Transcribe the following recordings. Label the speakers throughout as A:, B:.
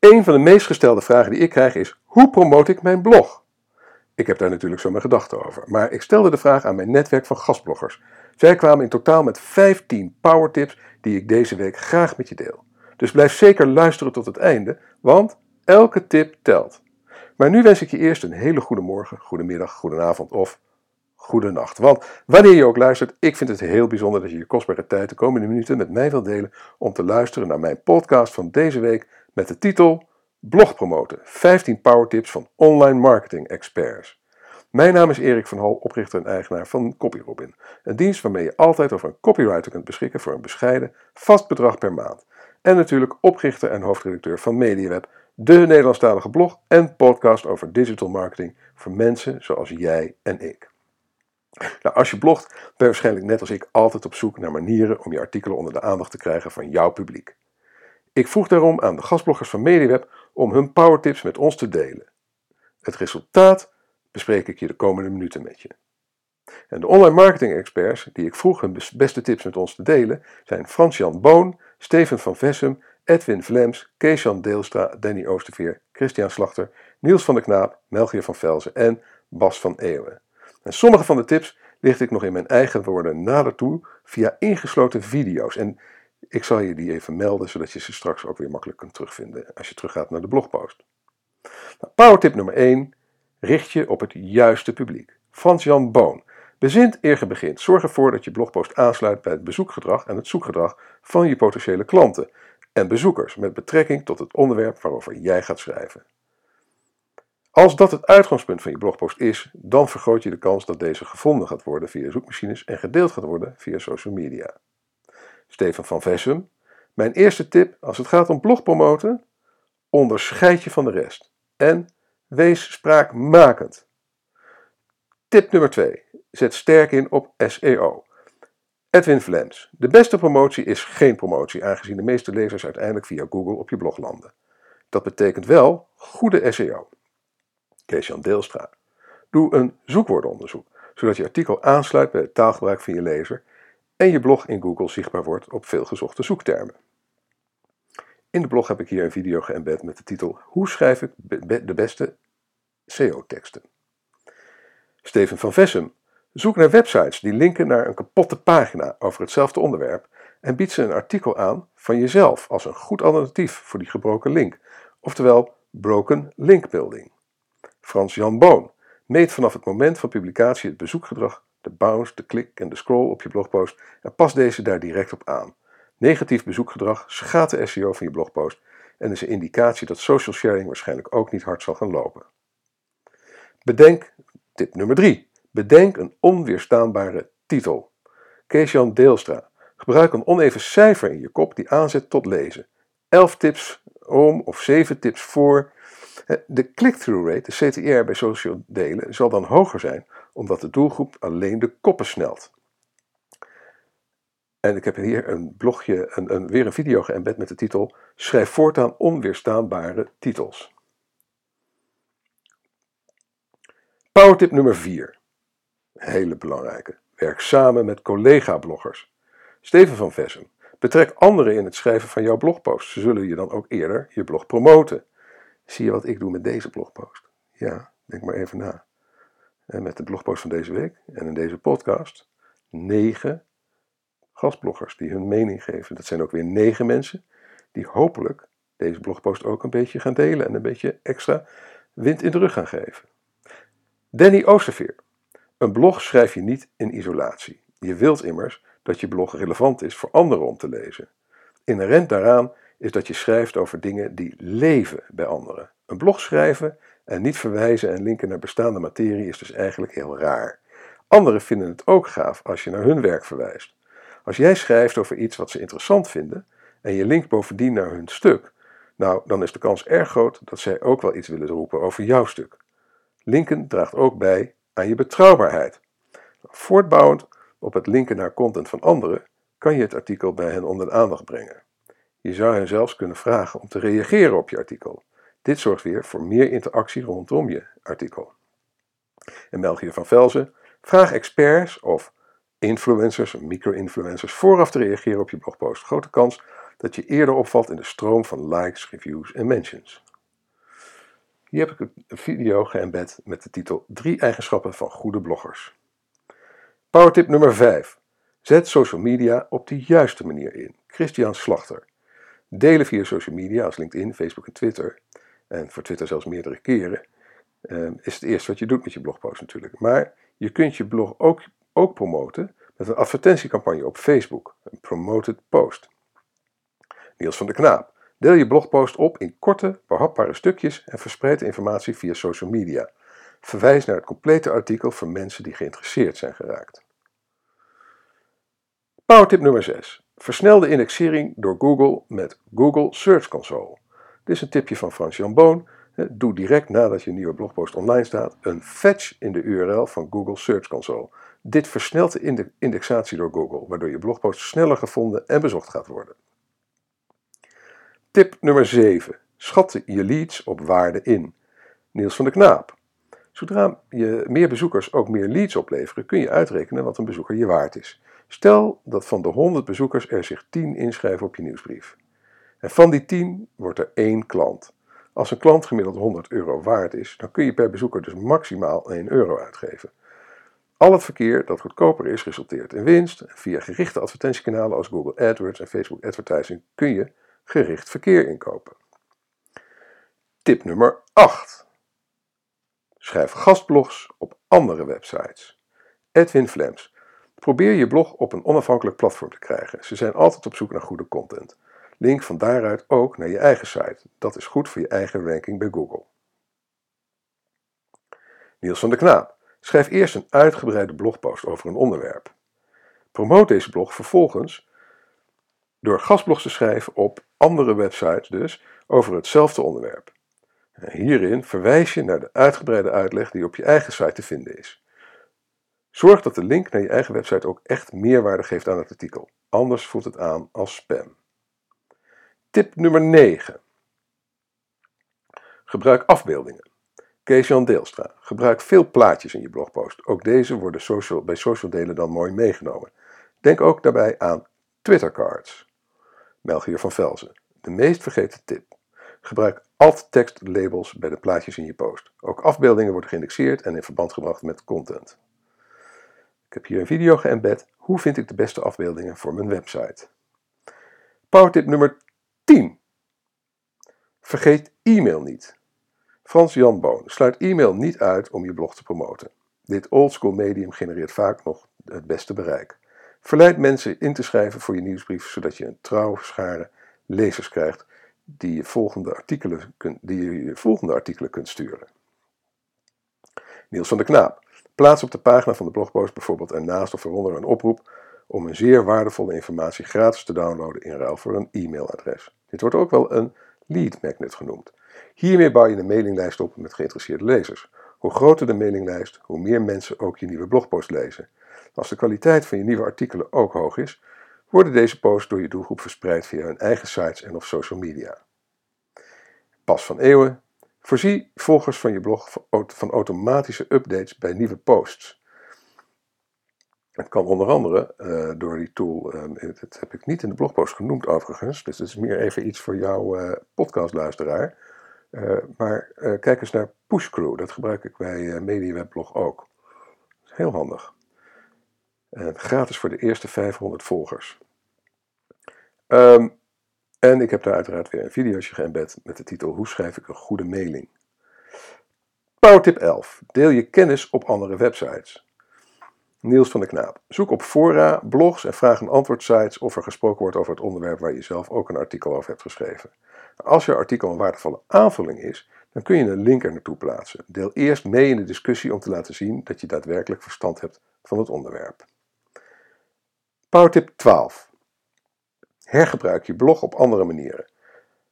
A: Een van de meest gestelde vragen die ik krijg is: hoe promote ik mijn blog? Ik heb daar natuurlijk zo mijn gedachten over, maar ik stelde de vraag aan mijn netwerk van gastbloggers. Zij kwamen in totaal met 15 powertips die ik deze week graag met je deel. Dus blijf zeker luisteren tot het einde, want elke tip telt. Maar nu wens ik je eerst een hele goede morgen, goede middag, goede avond of goede nacht. Want wanneer je ook luistert, ik vind het heel bijzonder dat je je kostbare tijd de komende minuten met mij wilt delen om te luisteren naar mijn podcast van deze week met de titel Blog promoten: 15 powertips van online marketing experts. Mijn naam is Erik van Hal, oprichter en eigenaar van CopyRobin. Een dienst waarmee je altijd over een copywriter kunt beschikken voor een bescheiden, vast bedrag per maand. En natuurlijk oprichter en hoofdredacteur van MediaWeb, de Nederlandstalige blog en podcast over digital marketing voor mensen zoals jij en ik. Nou, als je blogt, ben je waarschijnlijk net als ik altijd op zoek naar manieren om je artikelen onder de aandacht te krijgen van jouw publiek. Ik vroeg daarom aan de gastbloggers van MediaWeb om hun powertips met ons te delen. Het resultaat bespreek ik je de komende minuten met je. En de online marketing experts die ik vroeg hun beste tips met ons te delen zijn Frans-Jan Boon, Steven van Vessem, Edwin Vlems, Kees-Jan Deelstra, Danny Oosterveer, Christian Slachter, Niels van der Knaap, Melchior van Velzen en Bas van Eeuwen. En sommige van de tips licht ik nog in mijn eigen woorden nader toe via ingesloten video's. En ik zal je die even melden, zodat je ze straks ook weer makkelijk kunt terugvinden als je teruggaat naar de blogpost. Nou, powertip nummer 1. Richt je op het juiste publiek. Frans-Jan Boon. Bezint eer je begint. Zorg ervoor dat je blogpost aansluit bij het bezoekgedrag en het zoekgedrag van je potentiële klanten en bezoekers met betrekking tot het onderwerp waarover jij gaat schrijven. Als dat het uitgangspunt van je blogpost is, dan vergroot je de kans dat deze gevonden gaat worden via zoekmachines en gedeeld gaat worden via social media. Stefan van Vessem. Mijn eerste tip als het gaat om blogpromoten: onderscheid je van de rest en wees spraakmakend. Tip nummer 2. Zet sterk in op SEO. Edwin Vlems. De beste promotie is geen promotie, aangezien de meeste lezers uiteindelijk via Google op je blog landen. Dat betekent wel goede SEO. Kees-Jan Deelstra. Doe een zoekwoordenonderzoek, zodat je artikel aansluit bij het taalgebruik van je lezer en je blog in Google zichtbaar wordt op veelgezochte zoektermen. In de blog heb ik hier een video geëmbed met de titel Hoe schrijf ik de beste SEO-teksten? Steven van Vessem. Zoek naar websites die linken naar een kapotte pagina over hetzelfde onderwerp en bied ze een artikel aan van jezelf als een goed alternatief voor die gebroken link, oftewel broken link building. Frans Jan Boon meet vanaf het moment van publicatie het bezoekgedrag de bounce, de klik en de scroll op je blogpost en pas deze daar direct op aan. Negatief bezoekgedrag schaadt de SEO van je blogpost en is een indicatie dat social sharing waarschijnlijk ook niet hard zal gaan lopen. Bedenk, tip nummer 3, bedenk een onweerstaanbare titel. Kees-Jan Deelstra, gebruik een oneven cijfer in je kop die aanzet tot lezen. 11 tips om of 7 tips voor. De click-through rate, de CTR bij social delen, zal dan hoger zijn omdat de doelgroep alleen de koppen snelt. En ik heb hier een blogje, een, een, weer een video geëmbed met de titel Schrijf voortaan onweerstaanbare titels. Powertip nummer 4. Hele belangrijke. Werk samen met collega-bloggers. Steven van Vessem. Betrek anderen in het schrijven van jouw blogpost. Ze zullen je dan ook eerder je blog promoten. Zie je wat ik doe met deze blogpost? Ja, denk maar even na met de blogpost van deze week en in deze podcast negen gastbloggers die hun mening geven. Dat zijn ook weer negen mensen die hopelijk deze blogpost ook een beetje gaan delen en een beetje extra wind in de rug gaan geven. Danny Oosterveer. Een blog schrijf je niet in isolatie. Je wilt immers dat je blog relevant is voor anderen om te lezen. Inherent daaraan is dat je schrijft over dingen die leven bij anderen. Een blog schrijven en niet verwijzen en linken naar bestaande materie is dus eigenlijk heel raar. Anderen vinden het ook gaaf als je naar hun werk verwijst. Als jij schrijft over iets wat ze interessant vinden en je linkt bovendien naar hun stuk, nou, dan is de kans erg groot dat zij ook wel iets willen roepen over jouw stuk. Linken draagt ook bij aan je betrouwbaarheid. Voortbouwend op het linken naar content van anderen kan je het artikel bij hen onder de aandacht brengen. Je zou hen zelfs kunnen vragen om te reageren op je artikel. Dit zorgt weer voor meer interactie rondom je artikel. En Melchior van Velzen, vraag experts of influencers, micro-influencers vooraf te reageren op je blogpost. Grote kans dat je eerder opvalt in de stroom van likes, reviews en mentions. Hier heb ik een video geëmbed met de titel 3 eigenschappen van goede bloggers. Powertip nummer 5. Zet social media op de juiste manier in. Christian Slachter. Delen via social media als LinkedIn, Facebook en Twitter, en voor Twitter zelfs meerdere keren, ehm, is het eerste wat je doet met je blogpost natuurlijk. Maar je kunt je blog ook, ook promoten met een advertentiecampagne op Facebook, een promoted post. Niels van der Knaap. Deel je blogpost op in korte, behapbare stukjes en verspreid de informatie via social media. Verwijs naar het complete artikel voor mensen die geïnteresseerd zijn geraakt. Powertip nummer 6. Versnel de indexering door Google met Google Search Console. Dit is een tipje van Frans-Jan Boon. Doe direct nadat je nieuwe blogpost online staat een fetch in de URL van Google Search Console. Dit versnelt de indexatie door Google, waardoor je blogpost sneller gevonden en bezocht gaat worden. Tip nummer 7. Schat je leads op waarde in. Niels van de Knaap. Zodra je meer bezoekers ook meer leads opleveren, kun je uitrekenen wat een bezoeker je waard is. Stel dat van de 100 bezoekers er zich 10 inschrijven op je nieuwsbrief. En van die 10 wordt er één klant. Als een klant gemiddeld 100 euro waard is, dan kun je per bezoeker dus maximaal 1 euro uitgeven. Al het verkeer dat goedkoper is, resulteert in winst. Via gerichte advertentiekanalen als Google AdWords en Facebook Advertising kun je gericht verkeer inkopen. Tip nummer 8. Schrijf gastblogs op andere websites. Edwin Flems. Probeer je blog op een onafhankelijk platform te krijgen. Ze zijn altijd op zoek naar goede content. Link van daaruit ook naar je eigen site. Dat is goed voor je eigen ranking bij Google. Niels van der Knaap. Schrijf eerst een uitgebreide blogpost over een onderwerp. Promoot deze blog vervolgens door gastblogs te schrijven op andere websites dus over hetzelfde onderwerp. hierin verwijs je naar de uitgebreide uitleg die op je eigen site te vinden is. Zorg dat de link naar je eigen website ook echt meerwaarde geeft aan het artikel, anders voelt het aan als spam. Tip nummer 9. Gebruik afbeeldingen. Kees-Jan Deelstra. Gebruik veel plaatjes in je blogpost. Ook deze worden social, bij social delen dan mooi meegenomen. Denk ook daarbij aan Twitter cards. Melchior van Velzen. De meest vergeten tip. Gebruik alt-text labels bij de plaatjes in je post. Ook afbeeldingen worden geïndexeerd en in verband gebracht met content. Ik heb hier een video geëmbed. Hoe vind ik de beste afbeeldingen voor mijn website? Powertip nummer 10. Vergeet e-mail niet. Frans Jan Boon. Sluit e-mail niet uit om je blog te promoten. Dit oldschool medium genereert vaak nog het beste bereik. Verleid mensen in te schrijven voor je nieuwsbrief, zodat je een trouwe schare lezers krijgt die je volgende artikelen kunt, die je, je volgende artikelen kunt sturen. Niels van der Knaap. Plaats op de pagina van de blogpost bijvoorbeeld ernaast of eronder een oproep om een zeer waardevolle informatie gratis te downloaden in ruil voor een e-mailadres. Dit wordt ook wel een lead magnet genoemd. Hiermee bouw je een mailinglijst op met geïnteresseerde lezers. Hoe groter de mailinglijst, hoe meer mensen ook je nieuwe blogpost lezen. Als de kwaliteit van je nieuwe artikelen ook hoog is, worden deze posts door je doelgroep verspreid via hun eigen sites en of social media. Pas van Eeuwen. Voorzie volgers van je blog van automatische updates bij nieuwe posts. Het kan onder andere uh, door die tool, uh, dat heb ik niet in de blogpost genoemd overigens, dus het is meer even iets voor jouw uh, podcastluisteraar. maar kijk eens naar Pushcrew, dat gebruik ik bij MediaWebblog ook. Heel handig. gratis voor de eerste 500 volgers. Um, en ik heb daar uiteraard weer een videootje geëmbed met de titel Hoe schrijf ik een goede mailing? Powertip 11. Deel je kennis op andere websites. Niels van der Knaap. Zoek op fora, blogs en vraag- en antwoordsites of er gesproken wordt over het onderwerp waar je zelf ook een artikel over hebt geschreven. Als je artikel een waardevolle aanvulling is, dan kun je een link er naartoe plaatsen. Deel eerst mee in de discussie om te laten zien dat je daadwerkelijk verstand hebt van het onderwerp. Powertip 12. Hergebruik je blog op andere manieren.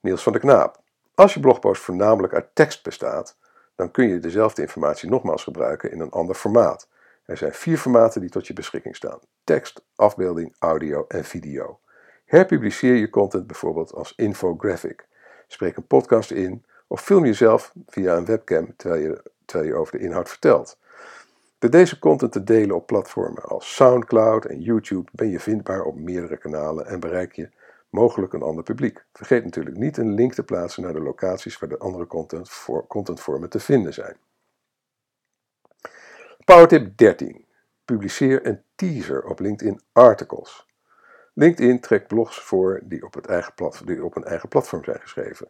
A: Niels van der Knaap. Als je blogpost voornamelijk uit tekst bestaat, dan kun je dezelfde informatie nogmaals gebruiken in een ander formaat. Er zijn vier formaten die tot je beschikking staan: tekst, afbeelding, audio en video. Herpubliceer je content bijvoorbeeld als infographic. Spreek een podcast in of film jezelf via een webcam terwijl je, terwijl je over de inhoud vertelt. Door deze content te delen op platformen als SoundCloud en YouTube ben je vindbaar op meerdere kanalen en bereik je mogelijk een ander publiek. Vergeet natuurlijk niet een link te plaatsen naar de locaties waar de andere content voor, contentvormen te vinden zijn. Powertip 13. Publiceer een teaser op LinkedIn Articles. LinkedIn trekt blogs voor die op, het eigen die op een eigen platform zijn geschreven.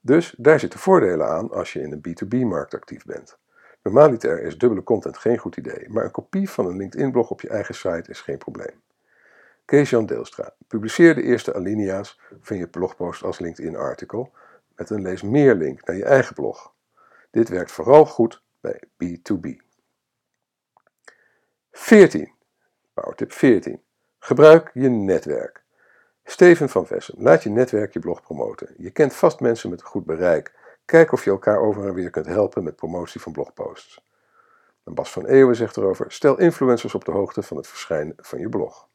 A: Dus daar zitten voordelen aan als je in een B2B-markt actief bent. Normaliter is dubbele content geen goed idee, maar een kopie van een LinkedIn-blog op je eigen site is geen probleem. Kees-Jan Deelstra, publiceer de eerste alinea's van je blogpost als LinkedIn-artikel met een lees meer link naar je eigen blog. Dit werkt vooral goed bij B2B. 14. Powertip 14. Gebruik je netwerk. Steven van Vessem, laat je netwerk je blog promoten. Je kent vast mensen met een goed bereik. Kijk of je elkaar over en weer kunt helpen met promotie van blogposts. Bas van Eeuwen zegt erover: stel influencers op de hoogte van het verschijnen van je blog.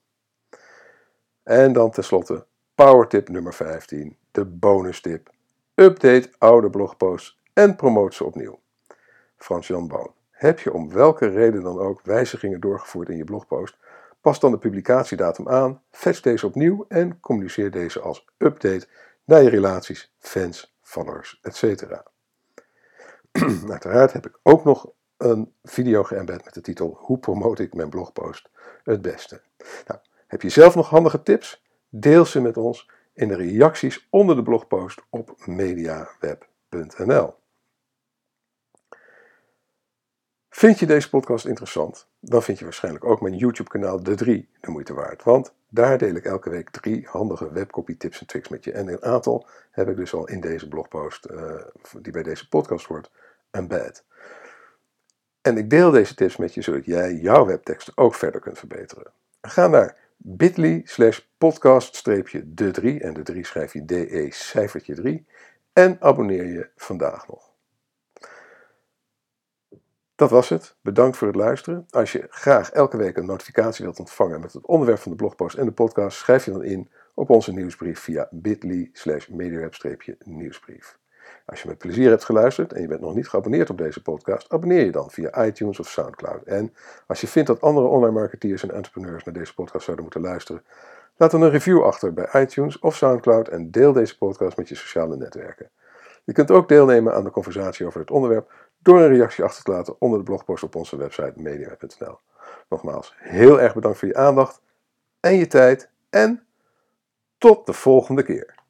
A: En dan tenslotte powertip nummer 15, de bonus tip. Update oude blogposts en promote ze opnieuw. Frans-Jan Boon. Heb je om welke reden dan ook wijzigingen doorgevoerd in je blogpost? Pas dan de publicatiedatum aan, fetch deze opnieuw en communiceer deze als update naar je relaties, fans, followers, etc. Uiteraard heb ik ook nog een video geëmbed met de titel Hoe promote ik mijn blogpost het beste? Nou, heb je zelf nog handige tips? Deel ze met ons in de reacties onder de blogpost op mediaweb.nl. Vind je deze podcast interessant? Dan vind je waarschijnlijk ook mijn YouTube-kanaal De 3 de moeite waard. Want daar deel ik elke week drie handige webcopy tips en tricks met je. En een aantal heb ik dus al in deze blogpost, uh, die bij deze podcast wordt, embed. En ik deel deze tips met je zodat jij jouw webteksten ook verder kunt verbeteren. Ga naar bit.ly slash podcast de 3 en de 3 schrijf je DE cijfertje 3 en abonneer je vandaag nog. Dat was het. Bedankt voor het luisteren. Als je graag elke week een notificatie wilt ontvangen met het onderwerp van de blogpost en de podcast, schrijf je dan in op onze nieuwsbrief via bit.ly slash nieuwsbrief Als je met plezier hebt geluisterd en je bent nog niet geabonneerd op deze podcast, abonneer je dan via iTunes of Soundcloud. En als je vindt dat andere online marketeers en entrepreneurs naar deze podcast zouden moeten luisteren, laat dan een review achter bij iTunes of Soundcloud en deel deze podcast met je sociale netwerken. Je kunt ook deelnemen aan de conversatie over het onderwerp door een reactie achter te laten onder de blogpost op onze website media.nl. Nogmaals, heel erg bedankt voor je aandacht en je tijd en tot de volgende keer.